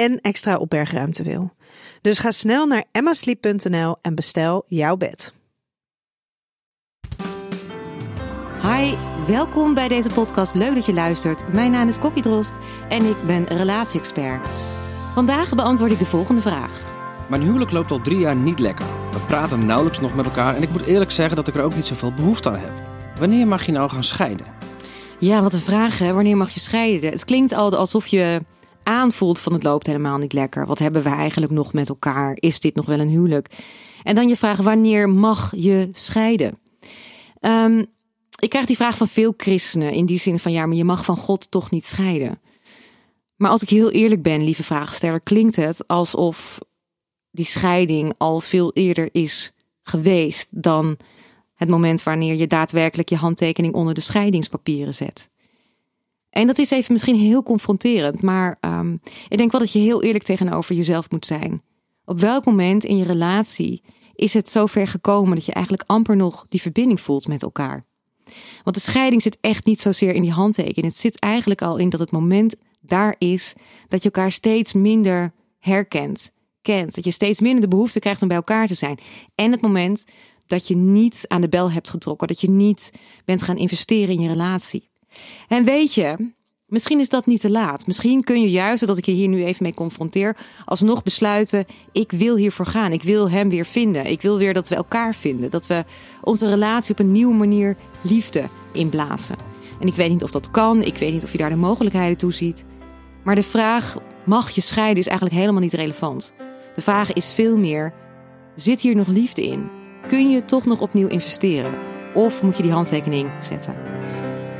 en extra opbergruimte wil. Dus ga snel naar emmasleep.nl en bestel jouw bed. Hi, welkom bij deze podcast. Leuk dat je luistert. Mijn naam is Kokkie Drost en ik ben relatie-expert. Vandaag beantwoord ik de volgende vraag. Mijn huwelijk loopt al drie jaar niet lekker. We praten nauwelijks nog met elkaar en ik moet eerlijk zeggen dat ik er ook niet zoveel behoefte aan heb. Wanneer mag je nou gaan scheiden? Ja, wat een vraag hè. Wanneer mag je scheiden? Het klinkt al alsof je aanvoelt van het loopt helemaal niet lekker. Wat hebben we eigenlijk nog met elkaar? Is dit nog wel een huwelijk? En dan je vraag, wanneer mag je scheiden? Ehm, ik krijg die vraag van veel christenen in die zin van ja, maar je mag van God toch niet scheiden. Maar als ik heel eerlijk ben, lieve vraagsteller, klinkt het alsof die scheiding al veel eerder is geweest dan het moment wanneer je daadwerkelijk je handtekening onder de scheidingspapieren zet. En dat is even misschien heel confronterend, maar um, ik denk wel dat je heel eerlijk tegenover jezelf moet zijn. Op welk moment in je relatie is het zo ver gekomen dat je eigenlijk amper nog die verbinding voelt met elkaar? Want de scheiding zit echt niet zozeer in die handtekening. Het zit eigenlijk al in dat het moment daar is dat je elkaar steeds minder herkent, kent. Dat je steeds minder de behoefte krijgt om bij elkaar te zijn. En het moment dat je niet aan de bel hebt getrokken, dat je niet bent gaan investeren in je relatie. En weet je, misschien is dat niet te laat. Misschien kun je juist, zodat ik je hier nu even mee confronteer, alsnog besluiten: ik wil hiervoor gaan. Ik wil hem weer vinden. Ik wil weer dat we elkaar vinden. Dat we onze relatie op een nieuwe manier liefde inblazen. En ik weet niet of dat kan. Ik weet niet of je daar de mogelijkheden toe ziet. Maar de vraag: mag je scheiden, is eigenlijk helemaal niet relevant. De vraag is veel meer: zit hier nog liefde in? Kun je toch nog opnieuw investeren? Of moet je die handtekening zetten?